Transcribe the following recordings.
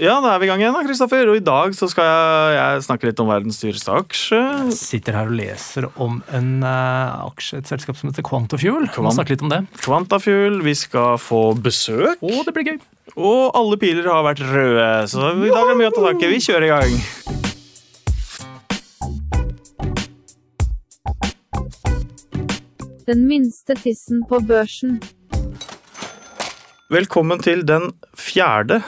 Ja, da er vi i gang igjen, da, Kristoffer. Og i dag så skal jeg, jeg snakke litt om verdens dyreste aksje. Jeg sitter her og leser om en uh, aksje, et selskap som heter Quantafuel. Kan man snakke litt om det? Quantafuel. Vi skal få besøk. Og det blir gøy. Og alle piler har vært røde, så i dag er det mye å ta tak i. Vi kjører i gang. Den minste tissen på børsen. Velkommen til den fjerde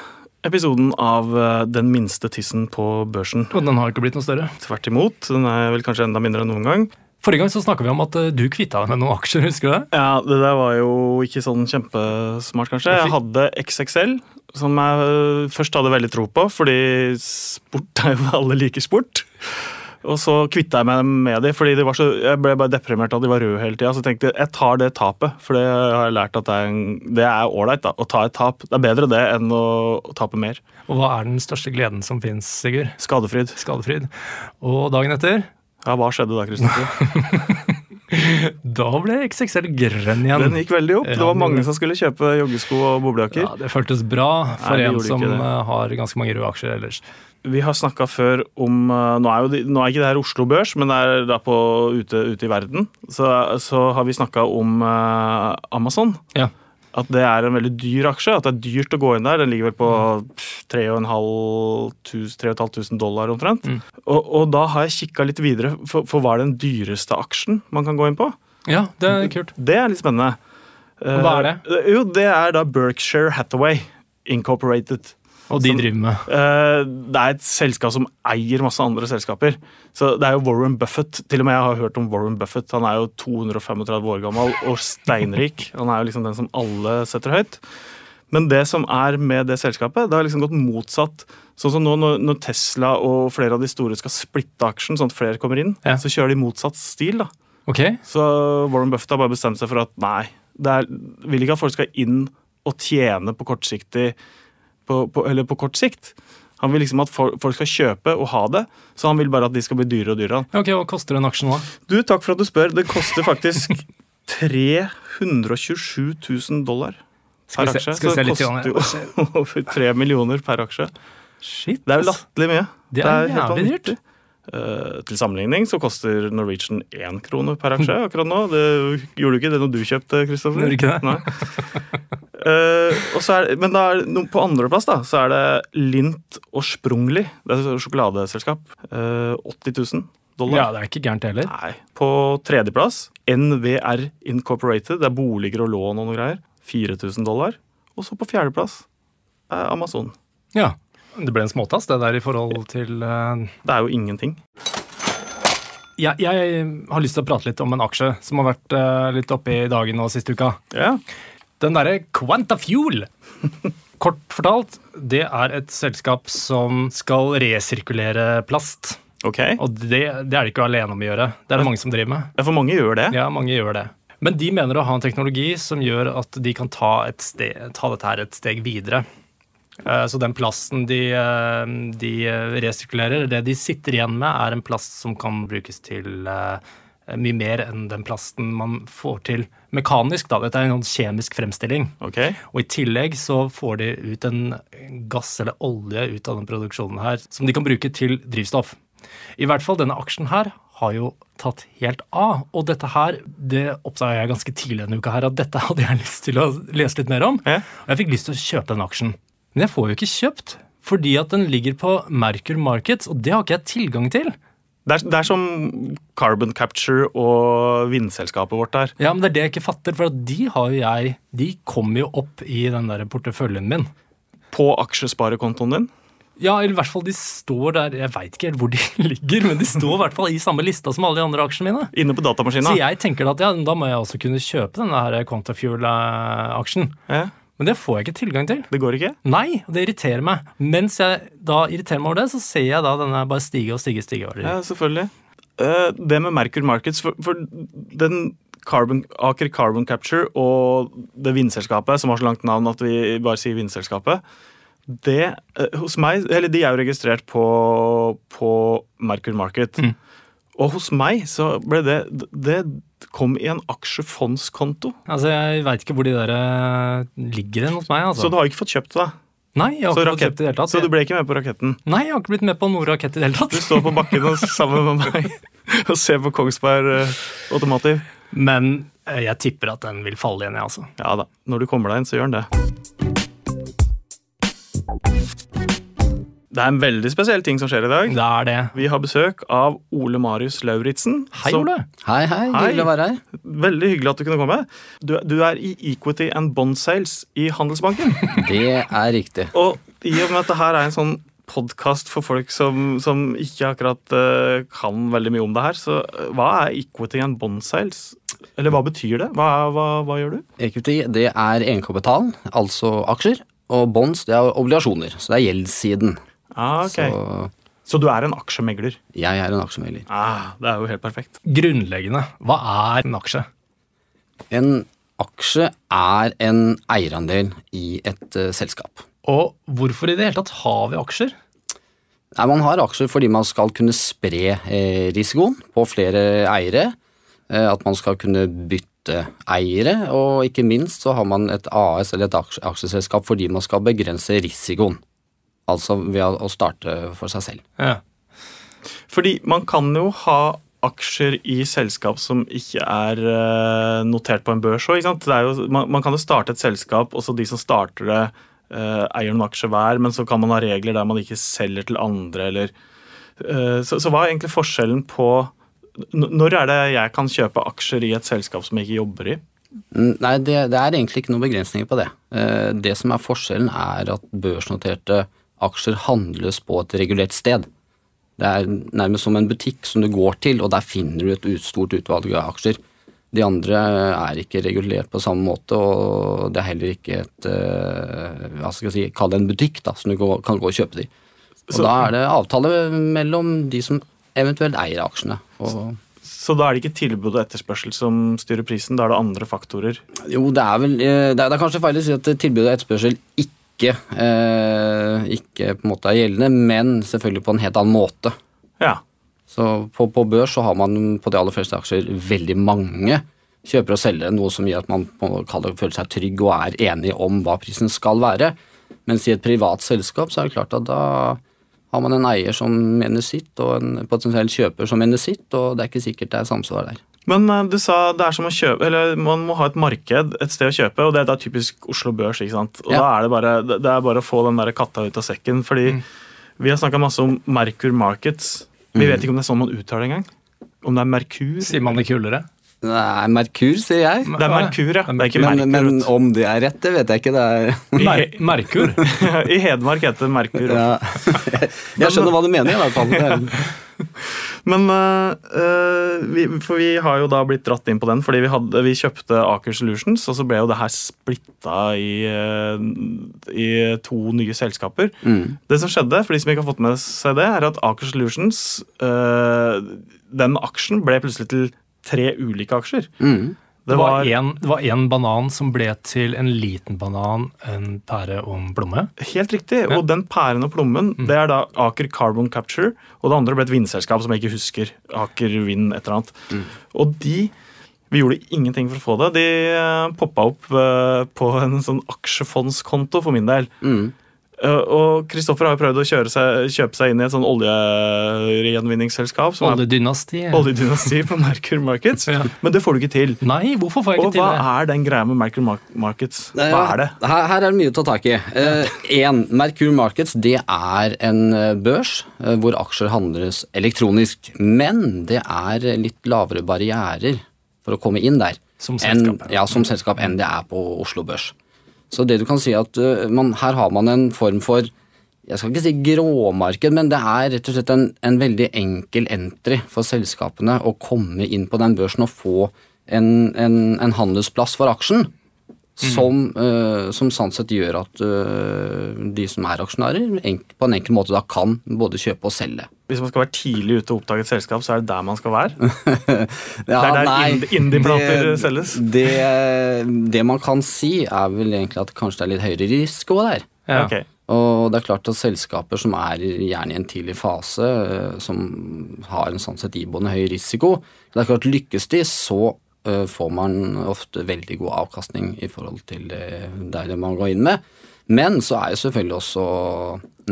episoden av eh, Den minste tissen på børsen. Og den har ikke blitt noe større. Tvert imot. Den er vel kanskje enda mindre enn noen gang. Forrige gang så snakka vi om at uh, du kvitta deg med noen aksjer, husker du det? Ja, det der var jo ikke sånn kjempesmart, kanskje. Jeg hadde XXL, som jeg øh, først hadde veldig tro på, fordi sport er jo alle liker sport. Og så kvitta jeg meg med dem, fordi de var så, jeg ble bare deprimert av at de var røde hele tida. Så tenkte jeg jeg tar det tapet, for det har jeg lært at det er, det er ålreit å ta et tap. Det er bedre det enn å, å tape mer. Og hva er den største gleden som fins, Sigurd? Skadefryd. Skadefryd. Og dagen etter? Ja, hva skjedde da, Kristoffer? da ble XXL grønn igjen. Den gikk veldig opp. Det var mange som skulle kjøpe joggesko og boblejakker. Ja, Det føltes bra for Nei, en som har ganske mange røde aksjer ellers vi har snakka før om uh, nå, er jo, nå, er ikke det her Oslo Børs, men det er da på, ute, ute i verden. Så, så har vi snakka om uh, Amazon. Ja. At det er en veldig dyr aksje. At det er dyrt å gå inn der. Den ligger vel på 3500 dollar omtrent. Mm. Og, og, da har jeg kikka litt videre, for, for hva er den dyreste aksjen man kan gå inn på? Ja, det er kult. Det er litt spennende. hva er det? Uh, jo, det er da Berkshire Hathaway Incorporated. Og de som, driver med? Uh, det er et selskap som eier masse andre selskaper. Så Det er jo Warren Buffett. Til og med jeg har hørt om Warren Buffett. Han er jo 235 år gammel og steinrik. Han er jo liksom den som alle setter høyt. Men det som er med det selskapet, det har liksom gått motsatt. Sånn som nå når Tesla og flere av de store skal splitte aksjen, sånn at flere kommer inn, ja. så kjører de motsatt stil. da. Okay. Så Warren Buffett har bare bestemt seg for at nei, det er, vil ikke at folk skal inn og tjene på kortsiktig på, på, eller på kort sikt. Han vil liksom at folk skal kjøpe og ha det, så han vil bare at de skal bli dyrere og dyrere. Ok, Hva koster en aksje nå? Du, Takk for at du spør. Det koster faktisk 327 000 dollar per aksje. Skal vi se litt så det koster jo over 3 millioner per aksje. Shit, det er jo latterlig mye. Det er, det er jævlig dyrt. Uh, til sammenligning så koster Norwegian én krone per aksje akkurat nå. Det gjorde du ikke det når du kjøpte, Kristoffer? Gjorde ikke det. uh, er, men er, på andreplass da, så er det Lint og Sprungli. Det er et sjokoladeselskap. Uh, 80 000 dollar. Ja, det er ikke gærent heller. Nei. På tredjeplass NVR Incorporated. Det er boliger og lån og noe greier. 4000 dollar. Og så på fjerdeplass er Amazon. Ja. Det ble en småtass, det der, i forhold til uh... Det er jo ingenting. Jeg, jeg, har lyst til å prate litt om en aksje som har vært uh, litt oppe i dagen nå siste uka. Ja. Den derre Quantafuel. Kort fortalt, det er et selskap som skal resirkulere plast. Okay. Og det, det, er det ikke alene om å gjøre. Det er det mange som driver med. Ja, For mange gjør det? Ja, mange gjør det. Men de mener å ha en teknologi som gjør at de kan ta, steg, ta dette her et steg videre. Eh, så den plasten de, eh, de, resirkulerer, det de sitter igjen med, er en plast som kan brukes til eh, mye mer enn den plasten man får til mekanisk. Da. Dette er en sånn kjemisk fremstilling. Okay. Og I tillegg så får de ut en gass eller olje ut av den produksjonen her, som de kan bruke til drivstoff. I hvert fall denne aksjen her har jo tatt helt av. Og dette her, det oppdaga jeg ganske tidlig denne uka her, at dette hadde jeg lyst til å lese litt mer om. Ja. Og jeg fikk lyst til å kjøpe den aksjen. Men jeg får jo ikke kjøpt, fordi at den ligger på Mercur Markets, og det har ikke jeg tilgang til. Det er, det er, som Carbon Capture og vindselskapet vårt der. Ja, men det er det jeg ikke fatter, for de har jo jeg De kommer jo opp i den der porteføljen min. På aksjesparekontoen din? Ja, eller i hvert fall de står der Jeg veit ikke helt hvor de ligger, men de står i hvert fall i samme lista som alle de andre aksjene mine. Inne på datamaskina. Så jeg tenker at ja, da må jeg også kunne kjøpe denne her Quantafuel-aksjen. Ja. Men det får jeg ikke tilgang til. Det går ikke? Nei, og det irriterer meg. Mens jeg da irriterer meg over det, så ser jeg da denne bare stige og stige. stige over. Ja, selvfølgelig. Uh, det med Merkur Markets, for, for den Carbon, Aker Carbon Capture og det vindselskapet, som har så langt navn at vi bare sier vindselskapet, det uh, hos meg, eller De er jo registrert på, på Merkur Market. Mm. Og hos meg så ble det, det kom i en aksjefondskonto. Altså, Jeg veit ikke hvor de der eh, ligger hen hos meg. altså. Så du har ikke fått kjøpt det? Nei, jeg har Så, ikke fått kjøpt kjøpt i det hele tatt. så du ble ikke med på raketten? Nei, jeg har ikke blitt med på noen rakett i det hele Du står på bakken og, sammen med meg og ser på Kongsberg uh, Automotive. Men eh, jeg tipper at den vil falle igjen, jeg, altså. Ja da, når du kommer deg inn, så gjør den det. Det er en veldig spesiell ting som skjer i dag. Det er det. Vi har besøk av Ole Marius Lauritzen. Hei, som- Ole. Hei, hei. Hei. Hyggelig å være her. Veldig hyggelig at du kunne komme. Du, du er i Equity and Bond Sales i Handelsbanken. Det er riktig. Og i og med at det her er en sånn podkast for folk som, som ikke akkurat uh, kan veldig mye om det her, så eh, hva er Equity and Bond Sales? Eller hva betyr det? Hva, hva, hva gjør du? Equity det er egenkapital, altså aksjer. Og bonds det er obligasjoner, så det er gjeldssiden. Ah, ok. Så Så du er en aksjemegler? jeg er en aksjemegler. Ah, det er jo helt perfekt. Grunnleggende. Hva er en aksje? En aksje er en eierandel i et uh, selskap. Og hvorfor i det hele tatt har vi aksjer? Nei, Man har aksjer fordi man skal kunne spre eh, risikoen på flere eiere. Eh, at man skal kunne bytte eiere, og ikke minst så har man et AS eller et aksjeselskap fordi man skal begrense risikoen. Altså ved å, starte for seg selv. Ja. Fordi man kan jo ha aksjer i selskap som ikke er eh, notert på en børs òg. Man, man kan jo starte et selskap, og så de som starter det, eh, eier noen aksjer hver, men så kan man ha regler der man ikke selger til andre, eller eh, så, så hva er egentlig forskjellen på Når er det jeg kan kjøpe aksjer i et selskap som jeg ikke jobber i? Nei, det, det er egentlig ikke noen begrensninger på det. Eh, Det som er forskjellen, er at børsnoterte aksjer handles på et regulert sted. Det er nærmest som en butikk som du går til, og der finner du et stort utvalg av aksjer. De andre er ikke regulert på samme måte, og det er heller ikke et eh, hva skal jeg si, Kall det en butikk, da, som du kan gå og kjøpe de. Og Så- Da er det avtale mellom de som eventuelt eier aksjene. Og Så da er det ikke tilbud og etterspørsel som styrer prisen, da er det andre faktorer. Jo, det er vel eh, Det er, det er kanskje feil å si at tilbud og etterspørsel ikke, eh, ikke på en måte er gjeldende, men selvfølgelig på en helt annen måte. Ja. Så på, på børs så har man på de aller fleste aksjer veldig mange kjøpere og selgere, noe som gjør at man på føler seg trygg og er enig om hva prisen skal være. Mens i et privat selskap så er det klart at da har man en eier som mener sitt, og en potensiell kjøper som mener sitt, og det er ikke sikkert det er samsvar der. Men eh, du sa det er som å kjøpe Eller man må ha et marked, et sted å kjøpe, og det, det er typisk Oslo Børs. ikke sant? Og Ja. da er det bare det er bare å få den der katta ut av sekken. Fordi vi har snakka masse om Merkur Markets. Vi vet ikke om det er sånn man uttaler det engang. Om det er Merkur. Sier man det kulere? Er Merkur, sier jeg. Det er Merkur, ja. Det er ikke Men, men om det er rett, det vet jeg ikke. Det er Mer Merkur. I Hedmark heter det Merkur. Ja. Jeg skjønner hva du mener, i hvert fall. Men øh, vi, For vi har jo da blitt dratt inn på den fordi vi, hadde, vi kjøpte Aker Solutions, og så ble jo det her splitta i, øh, i to nye selskaper. Mm. Det som skjedde, for de som ikke har fått med seg det, er at Aker Solutions, uh, den aksjen ble plutselig til tre ulike aksjer. Mm. Det var en, det var en banan som ble til en liten banan, en pære og en plomme. Helt riktig. Og den pæren og plommen, det er da Aker Carbon Capture. Og det andre ble et vindselskap som jeg ikke husker. Aker Vind, et eller annet. Og de Vi gjorde ingenting for å få det. De uh, poppa opp eh, på en sånn aksjefondskonto for min del. Mm. Eh, og Kristoffer har jo prøvd å kjøre seg, kjøpe seg inn i et sånn oljegjenvinningsselskap. Som Oljedynastiet. oljedynasti på Merkur Markets. Ja. Men det får du ikke til. Nei, hvorfor får jeg Og ikke til hva er den greia med Merkur Markets? Hva er det? Her, her er det mye å ta tak i. Én, Merkur Markets det er en eh, børs uh, hvor aksjer handles elektronisk. Men det er litt lavere barrierer for å komme inn der Som selskap, En, ja, som selskap enn det er på Oslo Børs. Så det du kan si at eh, man, her har man en form for jeg skal ikke si gråmarked, men det er rett og slett en, en veldig enkel entry for selskapene å komme inn på den børsen og få en, en, en handelsplass for aksjen. Som, uh, som sånn sett gjør at uh, de som er aksjonærer, enk, på en enkel måte da kan både kjøpe og selge. Hvis man skal være tidlig ute og oppdage et selskap, så er det der man skal være. Ja, er der nei, indie- indie-plater selges. Det, det man kan si, er vel egentlig at kanskje det er litt høyere risiko der. Ja. Okay. Og det er klart at selskaper som er gjerne i en tidlig fase, eh, som har en sånn sett iboende høy risiko, det er klart lykkes de, så får man ofte veldig god avkastning i forhold til det, man går inn med. Men så er jo selvfølgelig også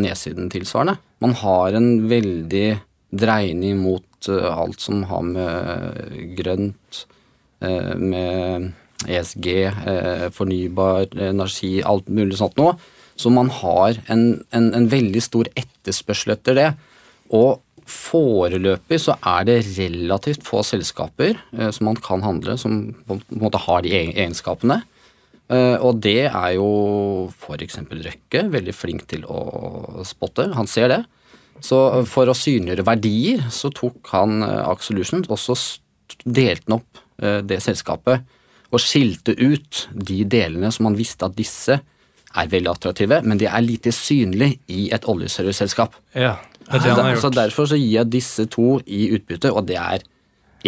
nedsiden tilsvarende. Man har en veldig dreining mot eh, alt som har med grønt, eh, med ESG, eh, fornybar energi, alt mulig sånt nå. Så man har en, en, en veldig stor etterspørsel etter det. Og foreløpig så er det relativt få selskaper eh, som man kan handle, som på en måte har de egenskapene. Eh, og det er jo f.eks. Røkke veldig flink til å spotte. Han ser det. Så for å synliggjøre verdier, så tok han eh, Solutions og så delte han opp det selskapet og skilte ut de delene som han visste at disse er veldig attraktive, men de er lite synlige i et oljeserviceselskap. Ja, Så, han har så derfor så gir jeg disse to i utbytte, og det er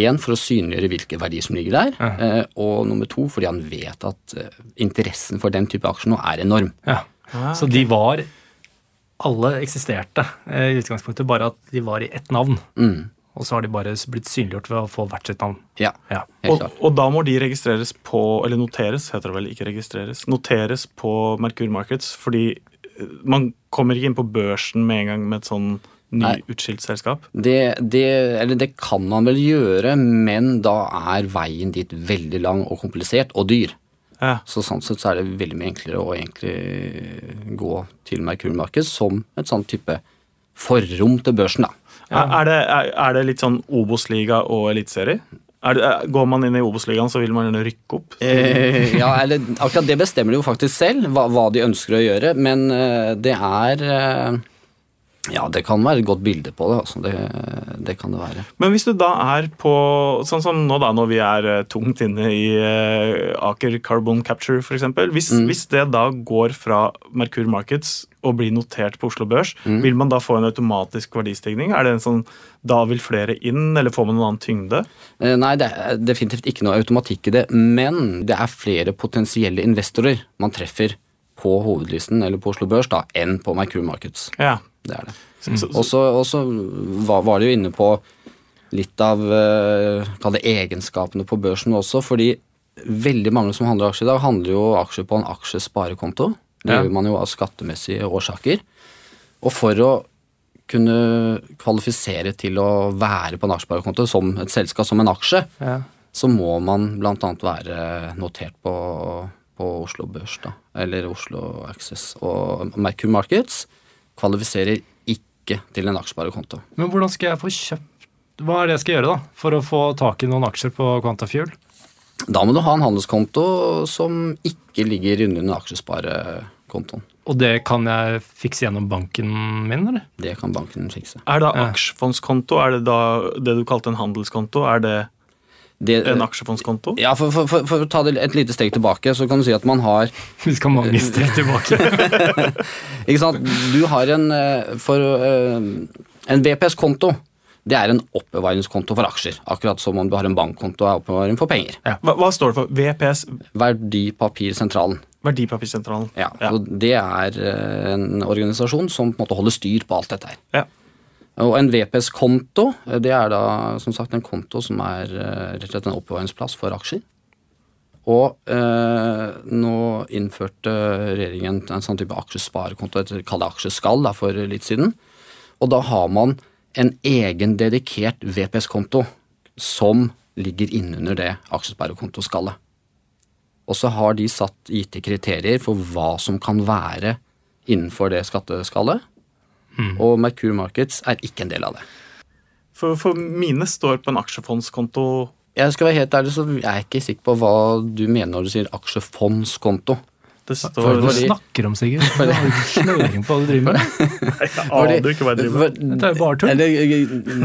én for å synliggjøre hvilke verdier som ligger der, ja. og nummer to fordi han vet at eh, interessen for den type aksjer nå er enorm. Ja. Så de var Alle eksisterte eh, i utgangspunktet, bare at de var i ett navn. Mm. Og så har de bare blitt synliggjort ved å få hvert sitt navn. Ja, Ja. Og, og da må de registreres på Eller noteres, heter det vel. Ikke registreres. Noteres på Merkur Markets, fordi eh, man kommer ikke inn på børsen med en gang med et sånn nyutskilt selskap. Det, det, eller det kan man vel gjøre, men da er veien dit veldig lang og komplisert og dyr. Ja. Så sånn sett så er det veldig mye enklere å egentlig gå til Merkur Markets som et sånn type forrom til børsen, da. Er, er, det, er, er det litt sånn Obos-liga og eliteserie? Er det, er, går man inn i Obos-ligaen, så vil man rykke opp? Eh, ja, eller akkurat det bestemmer de jo faktisk selv, hva, hva de ønsker å gjøre. Men eh, det er eh, Ja, det kan være et godt bilde på det. Altså. Det, det kan det være. Men hvis du da er på Sånn som nå, da, når vi er eh, tungt inne i eh, Aker Carbon Capture, f.eks. Hvis, hvis det da går fra Merkur Markets og blir notert på Oslo Børs, vil man da få en automatisk verdistigning? Er det en sånn Da vil flere inn, eller får man en annen tyngde? Eh, Nei, det er definitivt ikke noe automatikk i det, men det er flere potensielle investorer man treffer på hovedlisten eller på Oslo Børs da, enn på Merkur Markets. Ja. Det er det. Så, Og så var, de det jo inne på litt av eh, kall det egenskapene på børsen også, fordi veldig mange som handler aksjer i dag, handler jo aksjer på en aksjesparekonto. Det Ja. gjør man jo av skattemessige årsaker. Og for å kunne kvalifisere til å være på en aksjesparekonto som et selskap, som en aksje, Ja. så må man bl.a. være notert på, på Oslo Børs, da, eller Oslo Access. Og Merkur Markets kvalifiserer ikke til en aksjesparekonto. Men hvordan skal jeg få kjøpt Hva er det jeg skal gjøre da, for å få tak i noen aksjer på Quantafuel? Da må du ha en handelskonto som ikke ligger under aksjesparekontoen. Og det kan jeg fikse gjennom banken min, eller? Det kan banken fikse. er da aksjefondskonto er det da det du kalte en handelskonto? Er det Det, en aksjefondskonto? ja, for, for, for, for å ta det et lite steg tilbake, så kan du si at man har Vi skal mange steg tilbake. Ikke sant? Du har en eh, For eh, en VPS-konto, det er en oppbevaringskonto for aksjer. Akkurat som om du har en bankkonto er oppbevaring for penger. Hva, hva står det for? VPS? Verdipapirsentralen. Verdipapirsentralen. Ja, Ja. Det er eh, en organisasjon som på en måte holder styr på alt dette her. Ja. Og en VPS-konto, eh, det er da som sagt en konto som er eh, rett og slett en oppbevaringsplass for aksjer. Og eh, nå innførte regjeringen en sånn type aksjesparekonto, kall det aksjeskall, for litt siden. Og da har man en egen dedikert VPS-konto som ligger innunder det aksjesparekontoskallet. Og så har de satt gitte kriterier for hva som kan være innenfor det skatteskallet. Og Merkur Markets er ikke en del av det. For, for mine står på en aksjefondskonto. Jeg skal være helt ærlig, så jeg er ikke sikker på hva du mener når du sier aksjefondskonto. Det står Hva du snakker om, Sigurd? Du har ikke snøring på hva du driver med. Jeg aner ikke hva jeg driver med. Det er jo bare tull. Eller,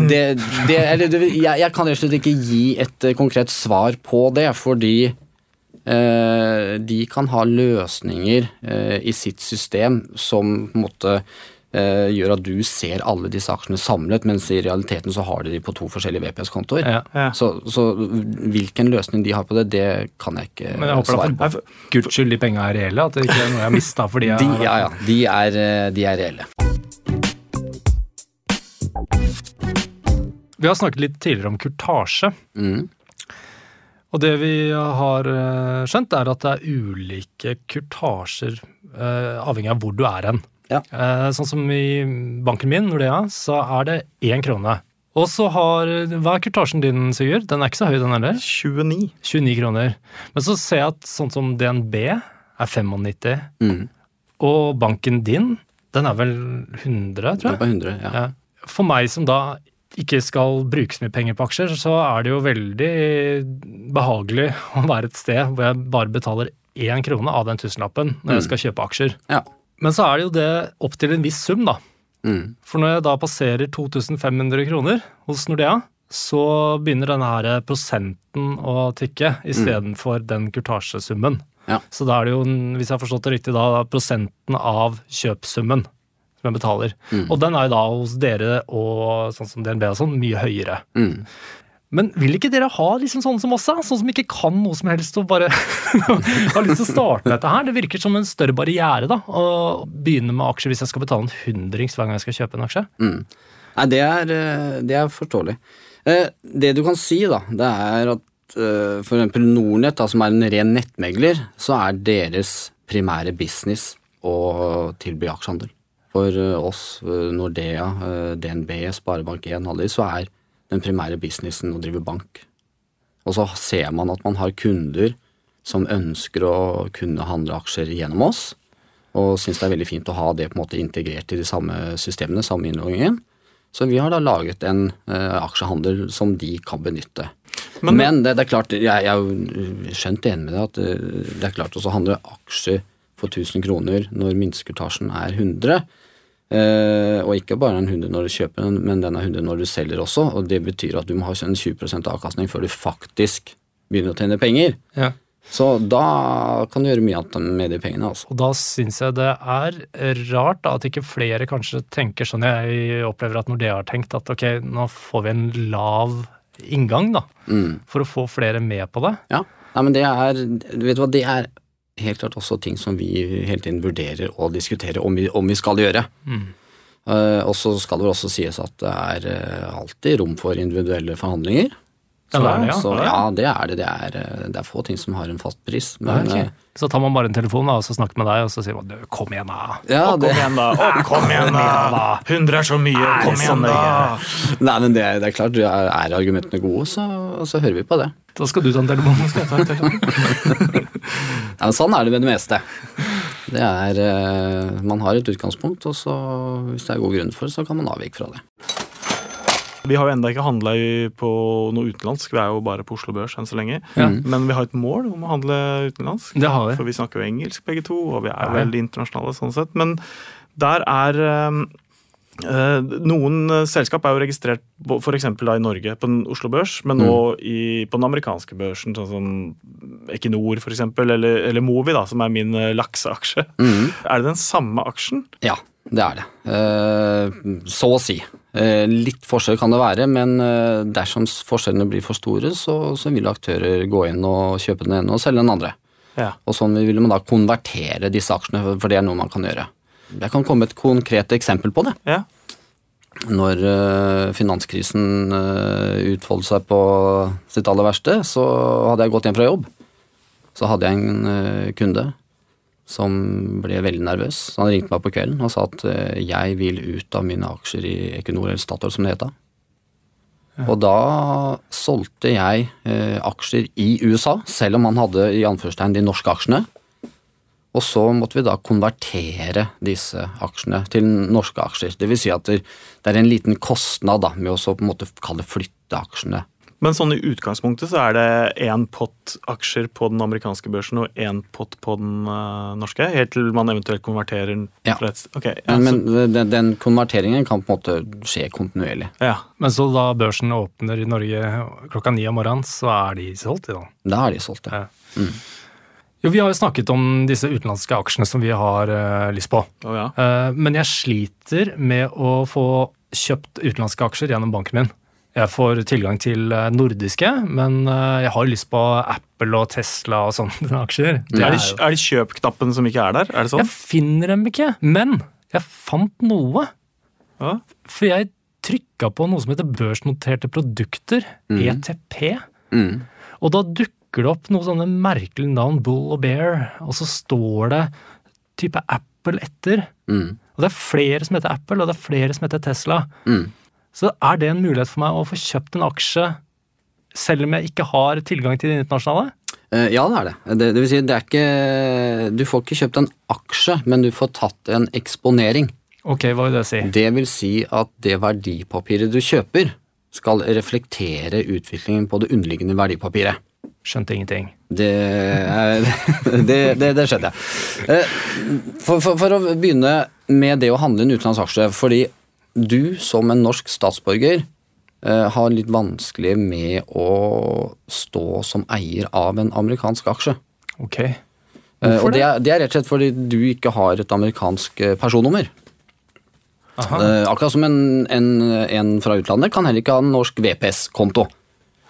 det, det, eller, det, jeg, jeg kan rett og slett ikke gi et eh, konkret svar på det, fordi eh, de kan ha løsninger eh, i sitt system som på en måte gjør at du ser alle disse aksjene samlet, mens i realiteten så har de de på to forskjellige VPS-kontoer. Ja. Ja. Så, så hvilken løsning de har på det, det kan jeg ikke Men jeg håper svare på. for guds skyld de penga er reelle, at det ikke er noe jeg har mista fordi jeg De, har ja, ja, de er, eh, de er reelle. Vi har snakket litt tidligere om kurtasje. Mm. Og det vi har eh, skjønt, er at det er ulike kurtasjer eh, avhengig av hvor du er hen. Ja. Eh, sånn som i banken min, Nordea, så er det én krone. Og så har Hva er kurtasjen din, Sigurd? Den er ikke så høy, den heller. 29. 29 kroner. Men så ser jeg at sånn som DNB er 95, Mm. og banken din, den er vel 100, tror jeg? jeg. på 100, ja. Ja. For meg som da ikke skal bruke så mye penger på aksjer, så er det jo veldig behagelig å være et sted hvor jeg bare betaler én krone av den tusenlappen når jeg skal kjøpe aksjer. Ja. Men så er det jo det opp til en viss sum, da. Mm. For når jeg da passerer 2500 kroner hos Nordea, så begynner denne her prosenten å tikke istedenfor den kurtasjesummen. Ja. Så da er det jo, hvis jeg har forstått det riktig, da prosenten av kjøpsummen som jeg betaler. Og den er jo da hos dere og sånn som DNB og sånn mye høyere. Mm. Men vil ikke dere ha liksom sånne som oss, da? Sånn som ikke kan noe som helst og bare har lyst til å starte dette her? Det virker som en større barriere da, å begynne med aksjer hvis jeg skal betale en hundrings hver gang jeg skal kjøpe en aksje. Mm. Nei, det er, eh, det er forståelig. Eh, Det du kan si, da, det er at eh, for eksempel Nordnett, da, som er en ren nettmegler, så er deres primære business å tilby aksjehandel. For oss, Nordea, DNB, Sparebank1, alle de, så er den primære businessen å drive bank. Og så ser man at man har kunder som ønsker å kunne handle aksjer gjennom oss, og syns det er veldig fint å ha det på en måte integrert i de samme systemene, samme innloggingen. Så vi har da laget en eh, aksjehandel som de kan benytte. Men- Men, det, det er klart, jeg, jeg er skjønt enig med deg at eh, det er klart også å handle aksjer for 1000 kroner når minstekurtasjen er 100. Eh, og ikke bare en 100 når du kjøper den, men den er 100 når du selger også. Og det betyr at du må ha en 20% avkastning før du faktisk begynner å tjene penger. Ja. Så da kan du gjøre mye annet med de pengene. altså. Og da syns jeg det er rart da, at ikke flere kanskje tenker sånn jeg opplever at Nordea har tenkt, at ok, nå får vi en lav inngang, da. Mm. For å få flere med på det. Ja, Nei, men det er, du vet hva, det er helt klart også ting som vi hele tiden vurderer og diskuterer om vi, om vi skal gjøre. Mm. Uh, og så skal det vel også sies at det er eh, alltid rom for individuelle forhandlinger. Ja, det er det, ja. Så, Ja, det er det. Det er, eh, det er få ting som har en fast pris. Men Ok. eh, Så tar man bare en telefon da, og så snakker med deg, og så sier man du, kom igjen, da. ja, Å, det, kom igjen, da! Å, kom igjen, da! 100 er så mye! Kom igjen, da! nei, men det, det er klart, er, er argumentene gode, så, så hører vi på det. Da skal du ta en telefon. Skal jeg ta en telefon? Ja, sånn er det med det meste. Det er, eh, Man har et utgangspunkt, og så, hvis det er god grunn for det, så kan man avvike fra det. Vi har jo enda ikke handla på noe utenlandsk, vi er jo bare på Oslo Børs enn så lenge. Ja. Men vi har et mål om å handle utenlandsk. Det har vi. For vi snakker jo engelsk begge to, og vi er Ja, veldig internasjonale sånn sett. Men der er eh, Noen eh, selskap er jo registrert f.eks. i Norge på den Oslo Børs, men nå i, på den amerikanske børsen, sånn som Equinor f.eks., eller, eller Movi, da, som er min eh, lakseaksje. Mm. Er det den samme aksjen? Ja, det er det. Eh, så å si. Eh, litt forskjell kan det være, men eh, dersom forskjellene blir for store, så, så vil aktører gå inn og kjøpe den ene og selge den andre. Ja. Og sånn vil man da konvertere disse aksjene, for- for det er noe man kan gjøre. Jeg kan komme med et konkret eksempel på det. ja. Når eh, finanskrisen uh, utfoldet seg på sitt aller verste, så hadde jeg gått hjem fra jobb. Så hadde jeg en eh, kunde som ble veldig nervøs. Så han ringte meg på kvelden og sa at eh, jeg vil ut av mine aksjer i Equinor eller Statoil, som det het da. Og da solgte jeg eh, aksjer i USA, selv om han hadde i anførstegn de norske aksjene. Og så måtte vi da konvertere disse aksjene til norske aksjer. Det vil si at det er en liten kostnad da, med å så på en måte kalle flytte aksjene. Men sånn i utgangspunktet så er det én pott aksjer på den amerikanske børsen og én pott på den eh, norske, helt til man eventuelt konverterer den Ja. Okay, ja, Men, men den, den konverteringen kan på en måte skje kontinuerlig. ja. Men så da børsen åpner i Norge klokka ni om morgenen, så er de solgt, da. Da er de solgt ja. Ja. Jo, Vi har jo snakket om disse utenlandske aksjene som vi har uh, lyst på. Oh, ja. uh, men jeg sliter med å få kjøpt utenlandske aksjer gjennom banken min. Jeg får tilgang til eh, nordiske, men jeg har lyst på Apple og Tesla og sånne aksjer. Det Er det, jo- er det kjøpknappen som ikke er der? Er det sånn? Jeg finner dem ikke, men jeg fant noe. Ja. For jeg trykka på noe som heter børsnoterte produkter, ETP. Mm. Og da dukker det opp noen sånne merkelige navn, Bull og Bear, og så står det type Apple etter. Mm. Og det er flere som heter Apple, og det er flere som heter Tesla. Mm. Så er det en mulighet for meg å få kjøpt en aksje selv om jeg ikke har tilgang til det internasjonale? Eh, Ja, det er det. det. Det vil si, det er ikke Du får ikke kjøpt en aksje, men du får tatt en eksponering. Ok, hva vil det si? Det vil si at det verdipapiret du kjøper, skal reflektere utviklingen på det underliggende verdipapiret. Skjønte ingenting. Det, det, det, det skjedde. jeg. For, for, for å begynne med det å handle en utenlandsaksje. Fordi du som en norsk statsborger eh, har litt vanskelig med å stå som eier av en amerikansk aksje. Ok. Eh, Hvorfor og det er, det er rett og slett fordi du ikke har et amerikansk eh, personnummer. Aha. Eh, akkurat som en, en, en fra utlandet kan heller ikke ha en norsk VPS-konto.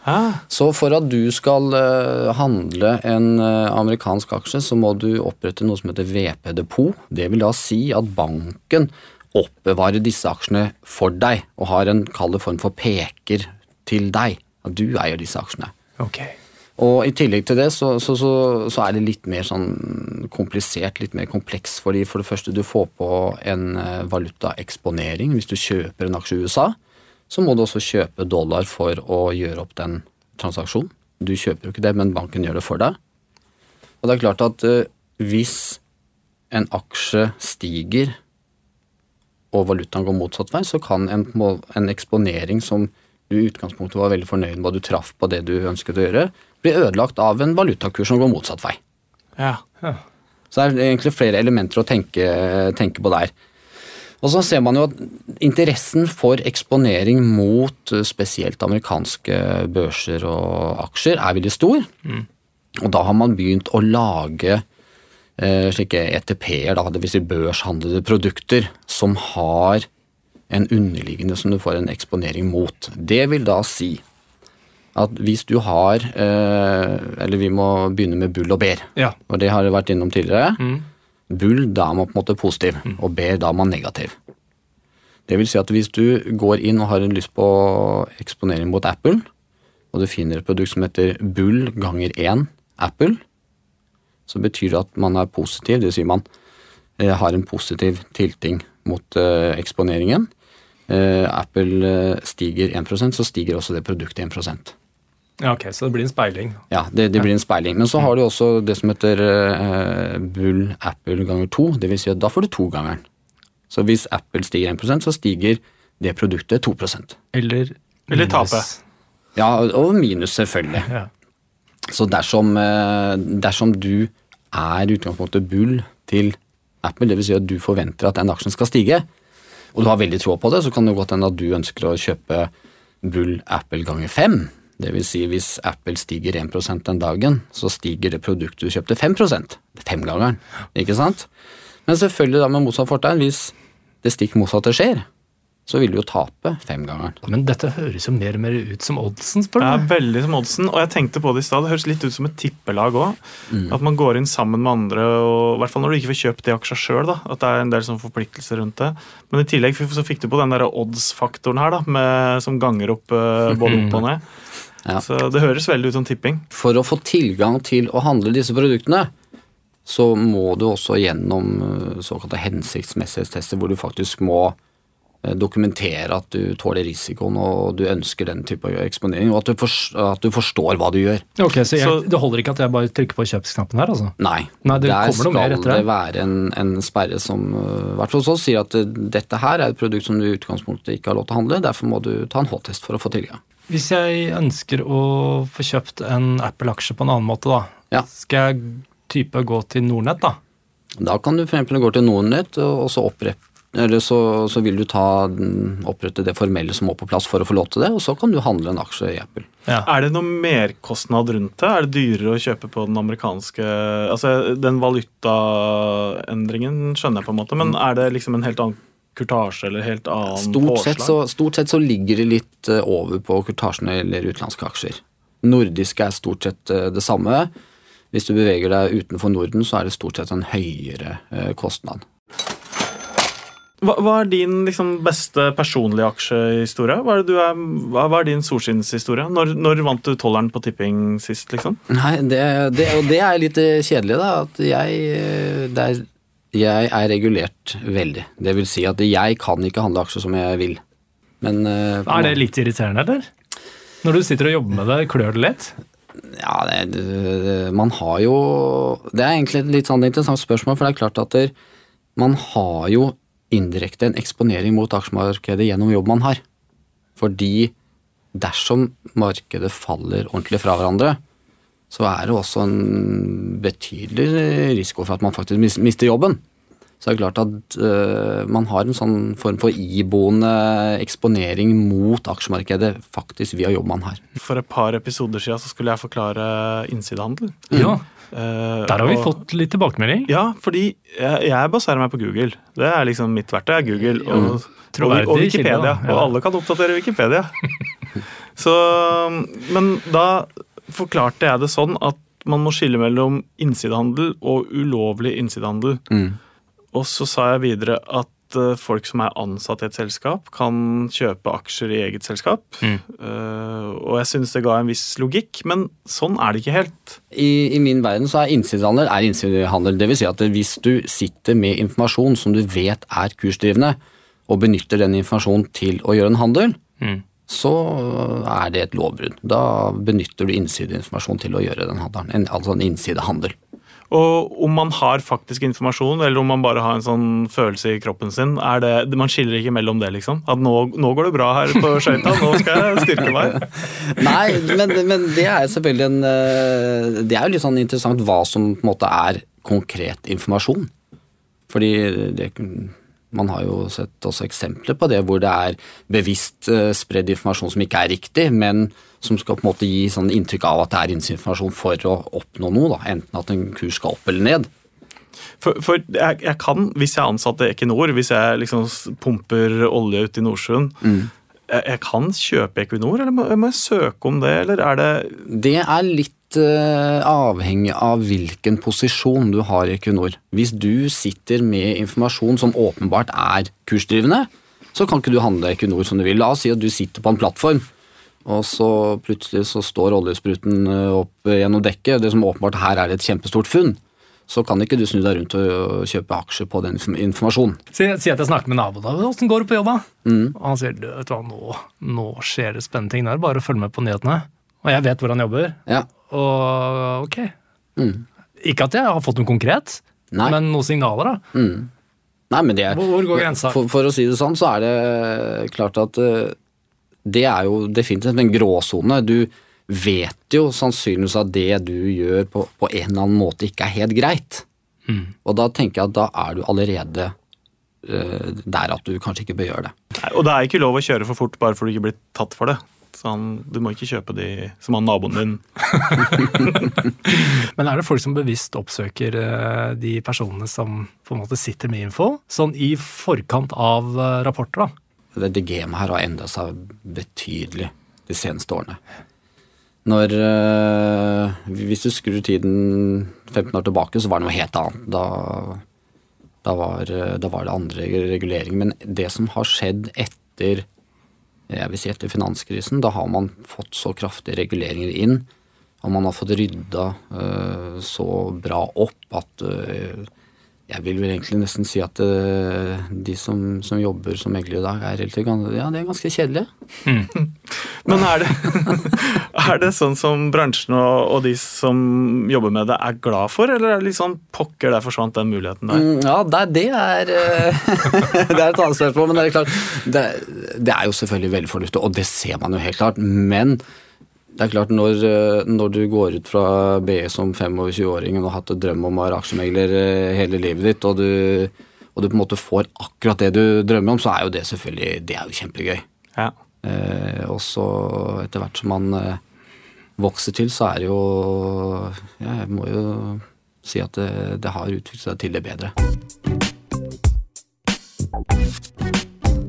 Hæ? Så for at du skal eh, handle en eh, amerikansk aksje, så må du opprette noe som heter VP-depot. Det vil da si at banken oppbevarer disse aksjene for deg, og har en kall form for peker til deg. At du eier disse aksjene. Okay. Og i tillegg til det så, så, så, så er det litt mer sånn komplisert, litt mer kompleks, fordi for det første du får på en eh, valutaeksponering. Hvis du kjøper en aksje i USA, så må du også kjøpe dollar for å gjøre opp den transaksjonen. Du kjøper jo ikke det, men banken gjør det for deg. Og det er klart at eh, hvis en aksje stiger og valutaen går motsatt vei, så kan en, en eksponering som du i utgangspunktet var veldig fornøyd med, og du traff på det du ønsket å gjøre, bli ødelagt av en valutakurs som går motsatt vei. Ja. Så det er egentlig flere elementer å tenke, tenke på der. Og så ser man jo at interessen for eksponering mot eh, spesielt amerikanske børser og aksjer er veldig stor. Og da har man begynt å lage eh, slike ETP-er, dvs. Si børshandlede produkter, som har en underliggende som du får en eksponering mot. Det vil da si at hvis du har eh, Eller vi må begynne med bull og bær, Ja. Og det har vi vært innom tidligere. Mm. Bull, da er man på en måte positiv, og ber, da er man negativ. Det vil si at hvis du går inn og har en lyst på eksponering mot Apple, og du finner et produkt som heter Bull ganger 1 Apple, så betyr det at man er positiv, det vil si man eh, har en positiv tilting mot eh, eksponeringen. Eh, Apple stiger 1% så stiger også det produktet 1 ja, ok, så det blir en speiling. ja, det, det blir en speiling. Men så har du også det som heter uh, bull Apple ganger to. Det vil si at da får du togangeren. Så hvis Apple stiger 1% så stiger det produktet 2% Eller Eller tape. Ja, og minus, selvfølgelig. Ja. Så dersom, eh, dersom du er utgangspunktet bull til Apple, dvs. Si at du forventer at den aksjen skal stige, og du har veldig tro på det, så kan det godt hende at du ønsker å kjøpe bull Apple ganger fem. Det vil si hvis Apple stiger 1% den dagen, så stiger det produktet du kjøpte 5% Femgangeren, ikke sant? Men selvfølgelig da med motsatt fortegn, hvis det stikk motsatte skjer, så vil du jo tape femgangeren. Men dette høres jo mer og mer ut som oddsen, spør du? Det er veldig som oddsen, og jeg tenkte på det i stad. Det høres litt ut som et tippelag òg. Mm. At man går inn sammen med andre, og, i hvert fall når du ikke får kjøpt de aksja sjøl. At det er en del sånn forpliktelser rundt det. Men i tillegg så fikk du på den der odds-faktoren her, da, med, som ganger opp eh, både opp og ned. Ja. Så det høres veldig ut som tipping. For å få tilgang til å handle disse produktene, så må du også gjennom eh, såkalte hensiktsmessighetstester, hvor du faktisk må dokumentere at du tåler risikoen og du ønsker den type eksponering, og at du, fors- at du forstår hva du gjør. Ok, Så, jeg, Så- det holder ikke at jeg bare trykker på kjøpsknappen her, altså? Nei, Nei, det der skal etter det det. være en, en sperre som eh, i hvert fall så sier at eh, dette her er et produkt som du i utgangspunktet ikke har lov til å handle, derfor må du ta en H-test for å få tilgang. Hvis jeg ønsker å få kjøpt en Apple-aksje på en annen måte, da, Ja. skal jeg type gå til Nordnett, da? Da kan du for eksempel gå til Nordnett, og så, opprett, eller så, så vil du ta, opprette det formelle som må på plass for å få lov til det, og så kan du handle en aksje i Apple. Ja. Er det noe merkostnad rundt det? Er det dyrere å kjøpe på den amerikanske Altså, den valutaendringen skjønner jeg på en måte, men er det liksom en helt annen kurtasje eller helt annen Stort sett, påslag? så, stort sett så ligger det litt eh, over på kurtasjen eller utenlandske aksjer. Nordiske er stort sett eh, det samme. Hvis du beveger deg utenfor Norden, så er det stort sett en høyere eh, kostnad. Hva, hva er din liksom, beste personlige aksjehistorie? Hva er, det du er, hva, hva er din solskinnshistorie? Når, når vant du tolleren på tipping sist, liksom? Nei, det, det, og det er litt eh, kjedelig, da. At jeg eh, Det er Jeg er regulert veldig. Det vil si at jeg kan ikke handle aksjer som jeg vil. Men eh, Er det litt irriterende, eller? Når du sitter og jobber med det, klør det litt? Ja, det, det, man har jo Det er egentlig et litt sånn interessant spørsmål, for det er klart at der, man har jo indirekte en eksponering mot aksjemarkedet gjennom jobb man har. Fordi dersom markedet faller ordentlig fra hverandre, så er det også en betydelig risiko for at man faktisk mister jobben. Så det er klart at uh, man har en sånn form for iboende eksponering mot aksjemarkedet faktisk via jobb man har. For et par episoder siden så skulle jeg forklare innsidehandel. Ja. Eh, Der har vi og- fått litt tilbakemelding. Ja, fordi jeg, jeg baserer meg på Google. Det er liksom mitt verktøy. er Google og, og, Troverdig og Wikipedia. Og alle kan oppdatere Wikipedia. Så, men da forklarte jeg det sånn at man må skille mellom innsidehandel og ulovlig innsidehandel. Mm. Og så sa jeg videre at eh, folk som er ansatt i et selskap, kan kjøpe aksjer i eget selskap. Mm. Uh, og jeg synes det ga en viss logikk, men sånn er det ikke helt. I, I min verden så er innsidehandel er innsidehandel. Det vil si at hvis du sitter med informasjon som du vet er kursdrivende, og benytter den informasjonen til å gjøre en handel, Mm. så er det et lovbrudd. Da benytter du innsideinformasjon til å gjøre den handelen. En, altså en innsidehandel. Og om man har faktisk informasjon, eller om man bare har en sånn følelse i kroppen sin, er det, man skiller ikke mellom det, liksom? At nå, nå går det bra her på skøyta, nå skal jeg styrke meg. Nei, men, men det er selvfølgelig en eh, Det er jo litt sånn interessant hva som på en måte er konkret informasjon. Fordi det, man har jo sett også eksempler på det hvor det er bevisst eh, spredd informasjon som ikke er riktig, men som skal på en måte gi sånn inntrykk av at det er informasjon for å oppnå noe. Da. Enten at en kurs skal opp eller ned. For, for jeg, jeg kan, hvis jeg er ansatt i Equinor, hvis jeg liksom pumper olje ut i Nordsjøen jeg, jeg kan kjøpe Equinor, eller må, må jeg søke om det, eller er det Det er litt eh, avhengig av hvilken posisjon du har i Equinor. Hvis du sitter med informasjon som åpenbart er kursdrivende, så kan ikke du handle Equinor som du vil. La oss si at du sitter på en plattform, og så plutselig så står oljespruten eh, opp gjennom dekket. Det som åpenbart her er et kjempestort funn. Så kan ikke du snu deg rundt og kjøpe aksjer på den informasjonen. Si, si at jeg snakker med naboen. da, Åssen går det på jobb, da? Mm. Og han sier du, vet du hva, nå, nå skjer det spennende ting der. Bare følg med på nyhetene. Og jeg vet hvor han jobber. Ja. Og ok. Mm. Ikke at jeg har fått noe konkret, Nei. men noen signaler, da. Mm. Nei, men det er, Hvor, hvor går grensa? For, for å si det sånn, så er det klart at eh, det er jo definitivt en gråsone. Du vet jo sannsynligvis at det du gjør på, på en eller annen måte ikke er helt greit. Mm. Og da tenker jeg at da er du allerede eh, der at du kanskje ikke bør gjøre det. Nei, Og det er ikke lov å kjøre for fort bare fordi du ikke blir tatt for det. Så han, du må ikke kjøpe de som han naboen din. Men er det folk som bevisst oppsøker eh, de personene som på en måte sitter med info, sånn i forkant av eh, rapporter, da? det, det gamet her har endret seg betydelig de seneste årene. Når øh, Hvis du skrur tiden 15 år tilbake, så var det noe helt annet. Da, da, var, da var det andre reguleringer. Men det som har skjedd etter jeg vil si etter finanskrisen, da har man fått så kraftige reguleringer inn, og man har fått rydda øh, så bra opp at øh, jeg vil vel egentlig nesten si at øh, de som, som jobber som megler i dag, er ja, det er ganske kjedelige. Men er det, er det sånn som bransjen og, og de som jobber med det, er glad for, eller er det litt sånn pokker, der forsvant den muligheten der? Mm, Ja, det, det er øh, Det er et annet spørsmål, men det er klart det, det er jo selvfølgelig veldig fornuftig, og det ser man jo helt klart. Men det er klart, når, øh, når du går ut fra BE som 25-åring og har hatt en drøm om å være aksjemegler øh, hele livet ditt, og du, og du på en måte får akkurat det du drømmer om, så er jo det selvfølgelig det er jo kjempegøy. Ja. Eh, og så etter hvert som man eh, vokser til, så er det jo ja, Jeg må jo si at det, det har utviklet seg til det bedre.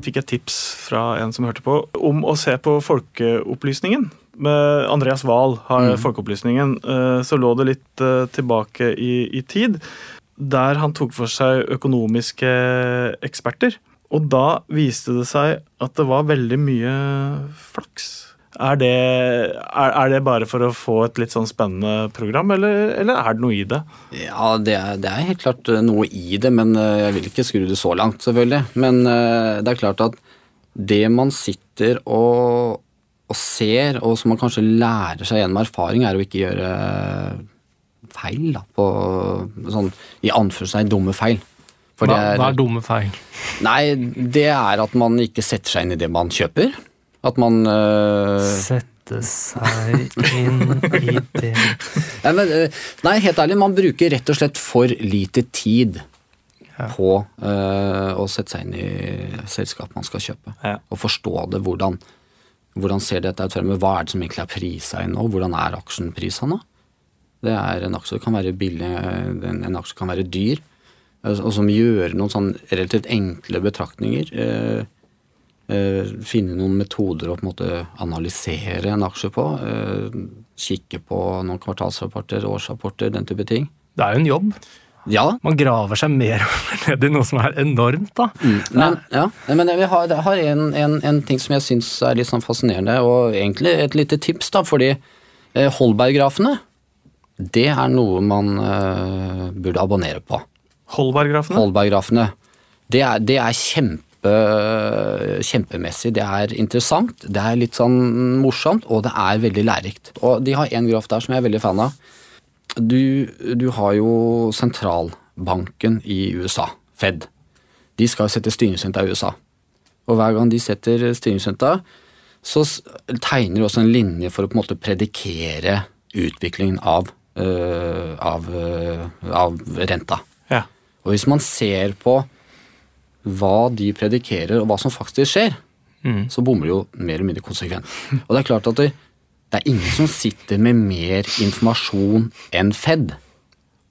Fikk et tips fra en som hørte på, om å se på Folkeopplysningen. Med Andreas Wahl har Folkeopplysningen. Eh, Så lå det litt eh, tilbake i, i tid, der han tok for seg økonomiske eksperter. Og da viste det seg at det var veldig mye flaks. Er det, er, er det bare for å få et litt sånn spennende program, eller, eller er det noe i det? Ja, det er, det er helt klart eh, noe i det, men jeg vil ikke skru det så langt, selvfølgelig. Men det er klart at det man sitter og, og ser, og som man kanskje lærer seg gjennom erfaring, er å ikke gjøre feil, da, på sånn i anførselstegn dumme feil. For Hva, det hva er dumme feil? Nei, det er at man ikke setter seg inn i det man kjøper. At man øh, Sette seg inn i det nei, men, øh, nei, helt ærlig, man bruker rett og slett for lite tid Ja. på øh, å sette seg inn i selskapet man skal kjøpe. Ja. Og forstå det. Hvordan, hvordan ser dette ut fremover? Hva er det som egentlig er prisa inn nå? Hvordan er aksjenprisa nå? Det er En aksje kan være billig, en, aksje kan være dyr. Og som gjør noen sånn relativt enkle betraktninger. Eh, eh, finne noen metoder å på en måte analysere en aksje på. Eh, kikke på noen kvartalsrapporter, årsrapporter, den type ting. Det er jo en jobb. Ja, Man graver seg mer ned i noe som er enormt, da. Men, ja, men jeg har, jeg har en, en, en ting som jeg syns er litt sånn fascinerende, og egentlig et lite tips, da, fordi eh, Holberg-grafene, det er noe man uh, burde abonnere på. Holberg-grafene? Holberg-grafene, det er, det er kjempe, kjempemessig, det er interessant, det er litt sånn morsomt, og det er veldig lærerikt. Og de har en graf der som jeg er veldig fan av. Du, du har jo sentralbanken i USA, Fed. De skal sette styringsrenta i USA. Og hver gang de setter styringsrenta, så tegner de også en linje for å på en måte predikere utviklingen av, øh, av, øh, av renta. Ja. Og hvis man ser på hva de predikerer, og hva som faktisk skjer, Mm. så bommer de jo mer eller mindre konsekvent. Og det er klart at det, det er ingen som sitter med mer informasjon enn Fed.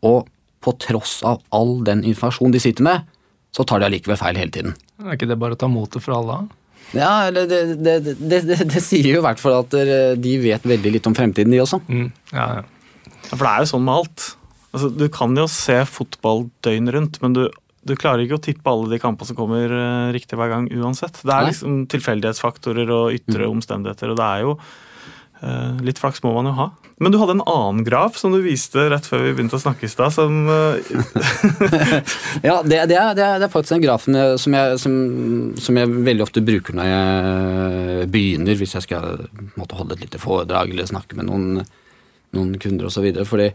Og på tross av all den informasjonen de sitter med, så tar de allikevel feil hele tiden. Er ikke det bare å ta motet fra alle? Ja, eller det, det, det, det, det sier jo i hvert fall at de vet veldig litt om fremtiden, de også. Mm. Ja, ja. For det er jo sånn med alt. Altså, du kan jo se fotball døgnet rundt, men du, du klarer ikke å tippe alle de kampene som kommer eh, riktig hver gang uansett. Det er liksom tilfeldighetsfaktorer og ytre omstendigheter, og det er jo Litt flaks må man jo ha. Men du hadde en annen graf som du viste rett før vi begynte å snakke i stad, som eh, Ja, det, det, er, det, er, faktisk den grafen jeg- som jeg, som, som jeg veldig ofte bruker når jeg begynner, hvis jeg skal måtte holde et lite foredrag eller snakke med noen, noen kunder osv. Fordi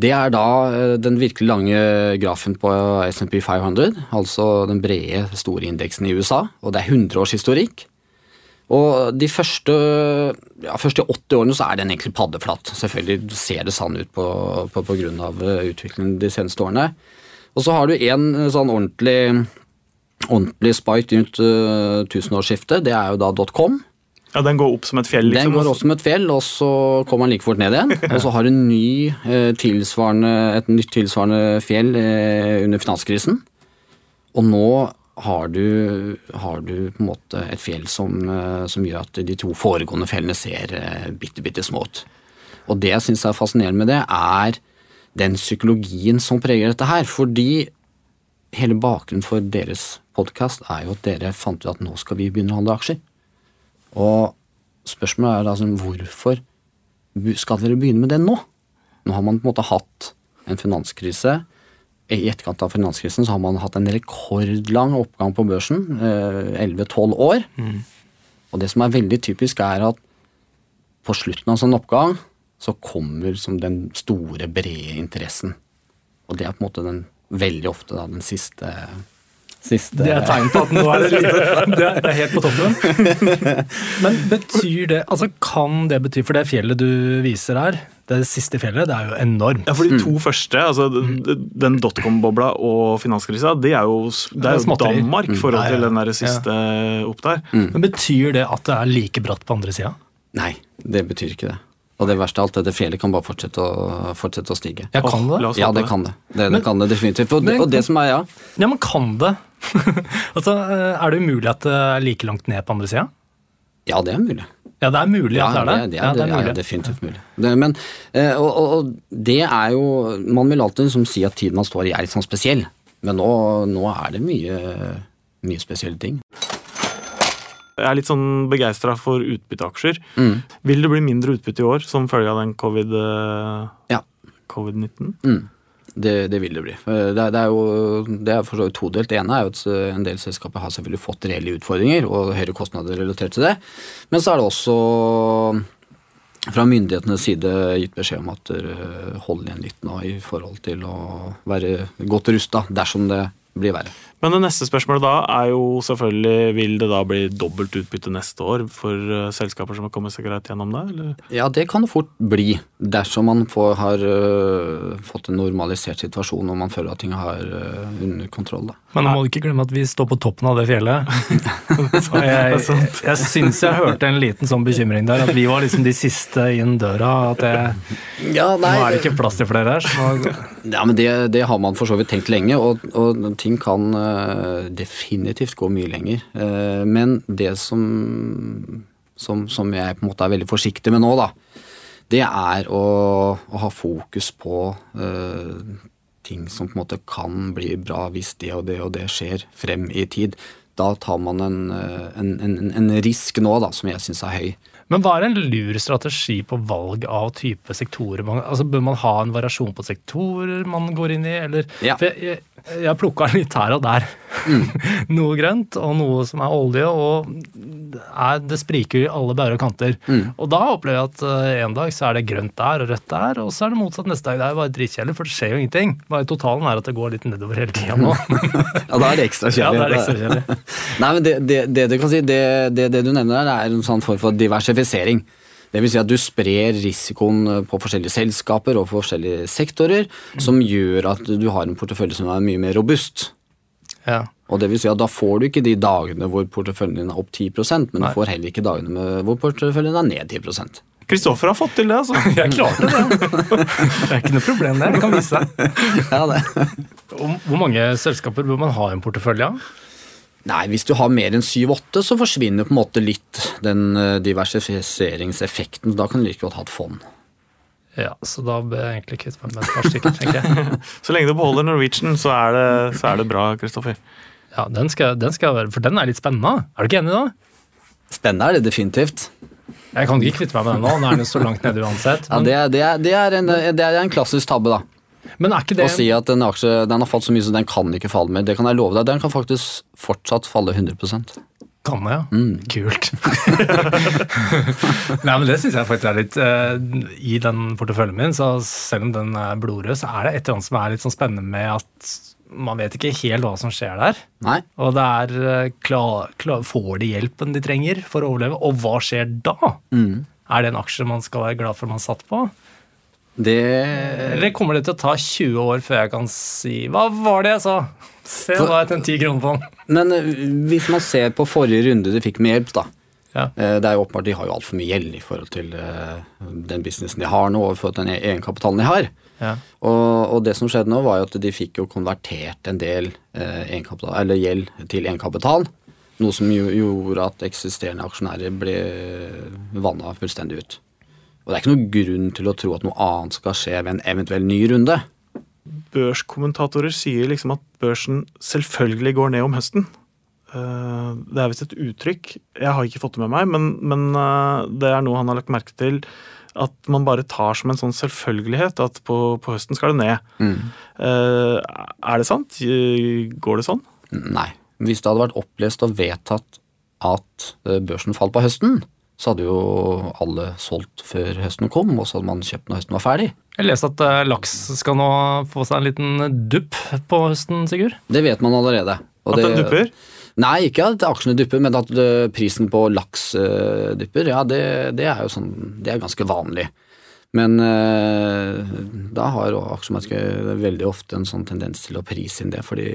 det er da eh, den virkelig lange grafen på SMP 500, altså den brede, store indeksen i USA, og det er 100 års historikk. Og de første, ja, første 80 årene så er den egentlig paddeflatt. Selvfølgelig ser det sånn ut på, på, på grunn av eh, utviklingen de seneste årene. Og så har du en eh, sånn ordentlig, ordentlig spike rundt uh, tusenårsskiftet. Det er jo da .com. Ja, den går opp som et fjell, Den liksom. går opp som et fjell, og så kommer den like fort ned igjen. Og så har du ny, eh, et nytt tilsvarende fjell eh, under finanskrisen. Og nå har du, har du på en måte et fjell som, eh, som gjør at de to foregående fjellene ser eh, bitte, bitte små ut. Og det jeg syns er fascinerende med det, er den psykologien som preger dette her. Fordi hele bakgrunnen for deres podkast er jo at dere fant ut at nå skal vi begynne å handle aksjer. Og spørsmålet er sånn, hvorfor skal dere begynne med det nå? Nå har man på en måte hatt en finanskrise. I etterkant av finanskrisen så har man hatt en rekordlang oppgang på børsen. eh, 11-12 år. Og det som er veldig typisk, er at på slutten av en sånn oppgang så kommer som den store, brede interessen. Og det er på en måte den veldig ofte da, den siste, siste Det er tegn på at nå er det lite er det er helt på toppen. Men betyr det Altså, kan det bety For det fjellet du viser her, det siste fjellet, det er jo enormt. Ja, for de to første, altså den dotcom-bobla og finanskrisa, det er jo, det er er jo. Danmark i forhold Ja, ja. til den der siste opp der. Men betyr det at det er like bratt på andre sida? Nei, det betyr ikke det. Og det verste av alt, dette fjellet kan bare fortsette å, fortsette å stige. Ja, kan det? Ja, det kan det. Det, det Men- kan det definitivt. Og, Men- og det som er, ja Ja, men kan det? altså, Er det umulig at det er like langt ned på andre sida? Ja, det er mulig. Ja, det er mulig Ja, at det er det. det, Ja, det er ja, mulig. definitivt mulig. Det, men, eh, og, og, det er jo Man vil alltid liksom si at tiden man står i, er litt sånn spesiell. Men nå, nå er det mye, mye spesielle ting. Jeg er litt sånn begeistra for utbytteaksjer. Mm. Vil det bli mindre utbytte i år som følge av den covid-19? Ja. covid-19? Det, det vil det bli. Eh, Det, det er jo det er for så vidt todelt. Det ene er jo at eh, en del selskaper har selvfølgelig fått reelle utfordringer og høyere kostnader relatert til det. Men så er det også fra myndighetenes side gitt beskjed om at holder igjen litt nå i forhold til å være godt rusta dersom det blir verre. Men det neste spørsmålet da er jo selvfølgelig vil det da bli dobbelt utbytte neste år for eh, selskaper som har kommet seg greit gjennom det? eller? Ja, det kan det fort bli dersom man får, har uh, fått en normalisert situasjon og man føler at ting har uh, under kontroll. Da. Men nå må du ikke glemme at vi står på toppen av det fjellet. Så jeg, jeg syns jeg hørte en liten sånn bekymring der, at vi var liksom de siste inn døra. At det, Ja, nå er det ikke plass til flere her. Så Ja, men det, det har man for så vidt tenkt lenge, og, og ting kan øh, definitivt gå mye lenger. Eh, men det som, som, som jeg på en måte er veldig forsiktig med nå, da, det er å, å ha fokus på øh, ting som på en måte kan bli bra hvis det og det og det skjer frem i tid. Da tar man en, øh, en, en, en risk nå da, som jeg syns er høy. Men hva er en lur strategi på valg av type sektorer? Altså, bør man ha en variasjon på sektorer man går inn i? Eller, Ja. for jeg, jeg, jeg plukka litt her og der. noe grønt og noe som er olje, og er, det spriker i alle bærer og kanter. Og da opplever jeg at eh, en dag så er det grønt der og rødt der, og så er det motsatt neste dag. Det er bare dritkjedelig, for det skjer jo ingenting. Bare totalen er at det går litt nedover hele tida nå. Ja, da er det ekstra ja, kjedelig. det er ekstra kjedelig. Nei, men det, det, det du kan si, det, det, du nevner der, er en sånn form for diversifisering. Det vil si at du sprer risikoen på forskjellige selskaper og forskjellige sektorer, som gjør at du har en portefølje som er mye mer robust. Ja. Og det vil si at Da får du ikke de dagene hvor porteføljen din er opp 10% men Nei. du får heller ikke dagene med, hvor porteføljen er ned 10% Kristoffer har fått til det, altså. Jeg klarte det. Det er ikke noe problem, det. Det kan vise seg. Ja, det. Hvor hvor mange selskaper bør man ha i en portefølje av? Nei, hvis du har mer enn 7-8, så forsvinner på en måte litt den eh, diversifiseringseffekten. Da kan du like godt ha et fond. Ja, så da bør jeg egentlig kvitte meg med et par stykker, tenker jeg. Så lenge du beholder Norwegian, så er det, så er det bra, Kristoffer. Ja, den skal, den skal jeg være, For den er litt spennende. Er du ikke enig da? Spennende er det definitivt. Jeg kan ikke kvitte meg med den nå. Nå er den så langt nede uansett. Ja, det, er, det, er, det, er en, det er en klassisk tabbe, da. Men er ikke det Å si at en aksje den har falt så mye så den kan ikke falle mer. Det kan jeg love deg. Den kan faktisk fortsatt falle 100% Kan det, ja. Kult. Nei, men Det syns jeg faktisk er litt uh, I den porteføljen min, så selv om den er blodrød, så er det et eller annet som er litt sånn spennende med at man vet ikke helt hva som skjer der. Nei. Og det er eh, klar, klar, Får de hjelpen de trenger for å overleve? Og hva skjer da? Er det en aksje man skal være glad for man satt på? Det Eller kommer det til å ta 20 år før jeg kan si Hva var det jeg sa? Se, nå har jeg tjent 10 kroner på den. Men eh, hvis man ser på forrige runde de fikk med hjelp, da. Ja. eh, Det er jo åpenbart De har jo altfor mye gjeld i forhold til eh, den businessen de har nå, til den egenkapitalen de har. Ja. Og, og det som skjedde nå, var jo at de fikk jo konvertert en del eh, eller gjeld til egenkapital. Noe som jo gjorde at eksisterende aksjonærer ble vanna fullstendig ut. Og det er ikke noen grunn til å tro at noe annet skal skje ved en eventuell ny runde. Børskommentatorer sier liksom at børsen selvfølgelig går ned om høsten. Eh, Det er visst et uttrykk. Jeg har ikke fått det med meg, men, men eh, det er noe han har lagt merke til. At man bare tar som en sånn selvfølgelighet at på, på høsten skal det ned. Mm. Er det sant? Eh, Går det sånn? Nei. Hvis det hadde vært opplest og vedtatt at eh, børsen falt på høsten, så hadde jo alle solgt før høsten kom, og så hadde man kjøpt når høsten var ferdig. Jeg leste at eh, laks skal nå få seg en liten dupp på høsten, Sigurd. Det vet man allerede. Og At det- den dupper? Nei, ikke at aksjene dupper, men at eh, prisen på laks uh, dupper. Ja, det, det er jo sånn Det er ganske vanlig. Men uh, da har jo aksjemarkedet veldig ofte en sånn tendens til å prise inn det, fordi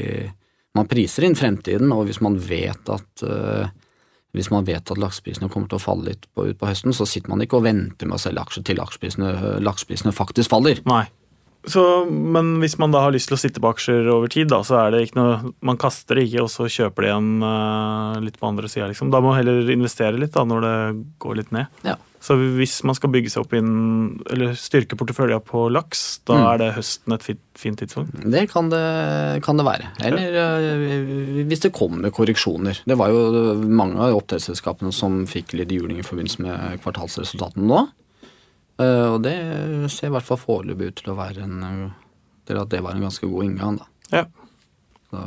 man priser inn fremtiden, og hvis man vet at eh, hvis man vet at lakseprisene kommer til å falle litt på, ut på høsten, så sitter man ikke og venter med å selge aksjer til lakseprisene, lakseprisene faktisk faller. Nei. Så, men hvis man da har lyst til å sitte på aksjer over tid, da, så er det ikke noe Man kaster det ikke, og så kjøper det igjen uh, litt på andre sida, liksom. Da må man heller investere litt da, når det går litt ned. Ja. Så hvis man skal bygge seg opp inn, eller styrke portefølja på laks, da Mm. er det høsten et fint, fint tidspunkt. Det kan det, kan det være. Eller ja. hvis det kommer korreksjoner. Det var jo mange av oppdrettsselskapene som fikk litt juling i forbindelse med kvartalsresultatene nå. Eh, Og det ser i hvert fall foreløpig ut til å være en øh, til at det var en ganske god inngang, da. Ja. Så,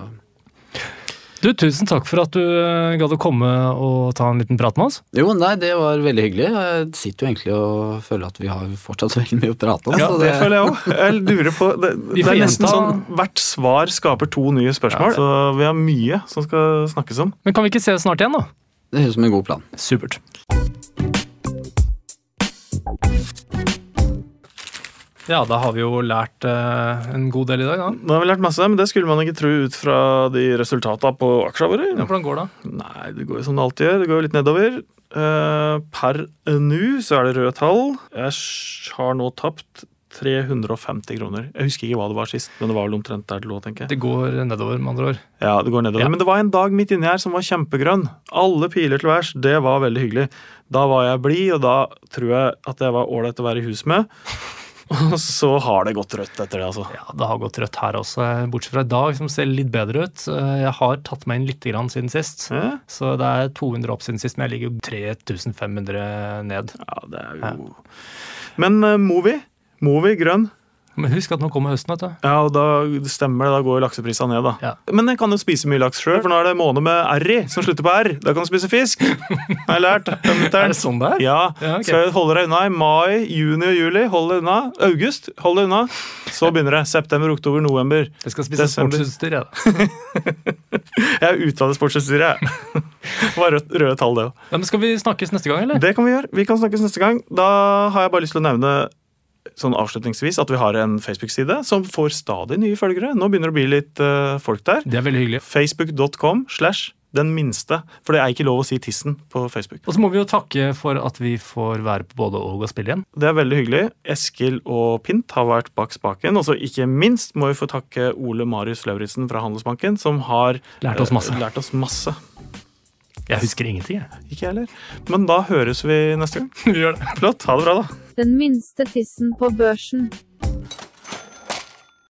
Du, Tusen takk for at du eh, gadd å komme og ta en liten prat med oss. jo, nei, det var veldig hyggelig. Jeg sitter jo egentlig og føler at vi har fortsatt veldig mye å prate om. Ja, så det føler jeg òg. Jeg lurer på Det, Vi det er nesten gjenta- sånn hvert svar skaper to nye spørsmål. Så vi har mye som skal snakkes om. Men kan vi ikke se snart igjen, da? det høres ut som en god plan. Supert. Ja, da har vi jo lært eh, en god del i dag, da. Da har vi lært masse, men det skulle man ikke tro ut fra de resultatene på aksjene våre. Ja, hvordan går det? Nei, det går jo som det alltid gjør. Det går jo litt nedover. Eh, per nå så er det røde tall. Jeg har nå tapt 350 kroner. Jeg husker ikke hva det var sist, men det var vel omtrent der det lå, tenker jeg. Det går nedover, med andre ord. Ja, det går nedover. Ja. Men det var en dag midt inni her som var kjempegrønn. Alle piler til værs. Det var veldig hyggelig. Da var jeg blid, og da tror jeg at jeg var ålreit å være i hus med. Og så har det gått rødt etter det, altså. Ja, det har gått rødt her også, bortsett fra i dag, som ser litt bedre ut. Jeg har tatt meg inn litt grann siden sist. Ja, Så det er 200 opp siden sist, men jeg ligger jo 3500 ned. ja det er jo Men uh, Movi, Movi grønn. Men husk at nå kommer høsten, vet du. Ja, og da stemmer det, da går lakseprisene ned, da. Ja. Men jeg kan jo spise mye laks sjøl, for nå er det måned med R i, som slutter på R. Da kan du spise fisk. Har jeg lært. Er det sånn det er? Ja. Ja, okay. Skal jeg holde deg unna i mai, juni og juli. Hold deg unna. August, hold deg unna. Så begynner det. September, oktober, november. Jeg skal spise sportsutstyr, jeg. da. Jeg er det sportsutstyret, jeg. Det var rødt, røde tall, det òg. Ja, skal vi snakkes neste gang, eller? Det kan vi gjøre. Vi kan snakkes neste gang. Da har jeg bare lyst til å nevne sånn avslutningsvis at vi har en Facebook-side som får stadig nye følgere. Nå begynner det å bli litt uh, folk der. Det er veldig hyggelig. Facebook.com slash den minste. For det er ikke lov å si tissen på Facebook. Og så må vi jo takke for at vi får være på både og og spille igjen. Det er veldig hyggelig. Eskil og Pint har vært bak spaken. Og så ikke minst må vi få takke Ole Marius Lauritzen fra Handelsbanken, som har Lært oss masse. eh, lært oss masse. Jeg husker ingenting, jeg. Ikke jeg heller. Men da høres vi neste gang. Vi gjør det. Flott. Ha det bra, da. Den minste tissen på børsen.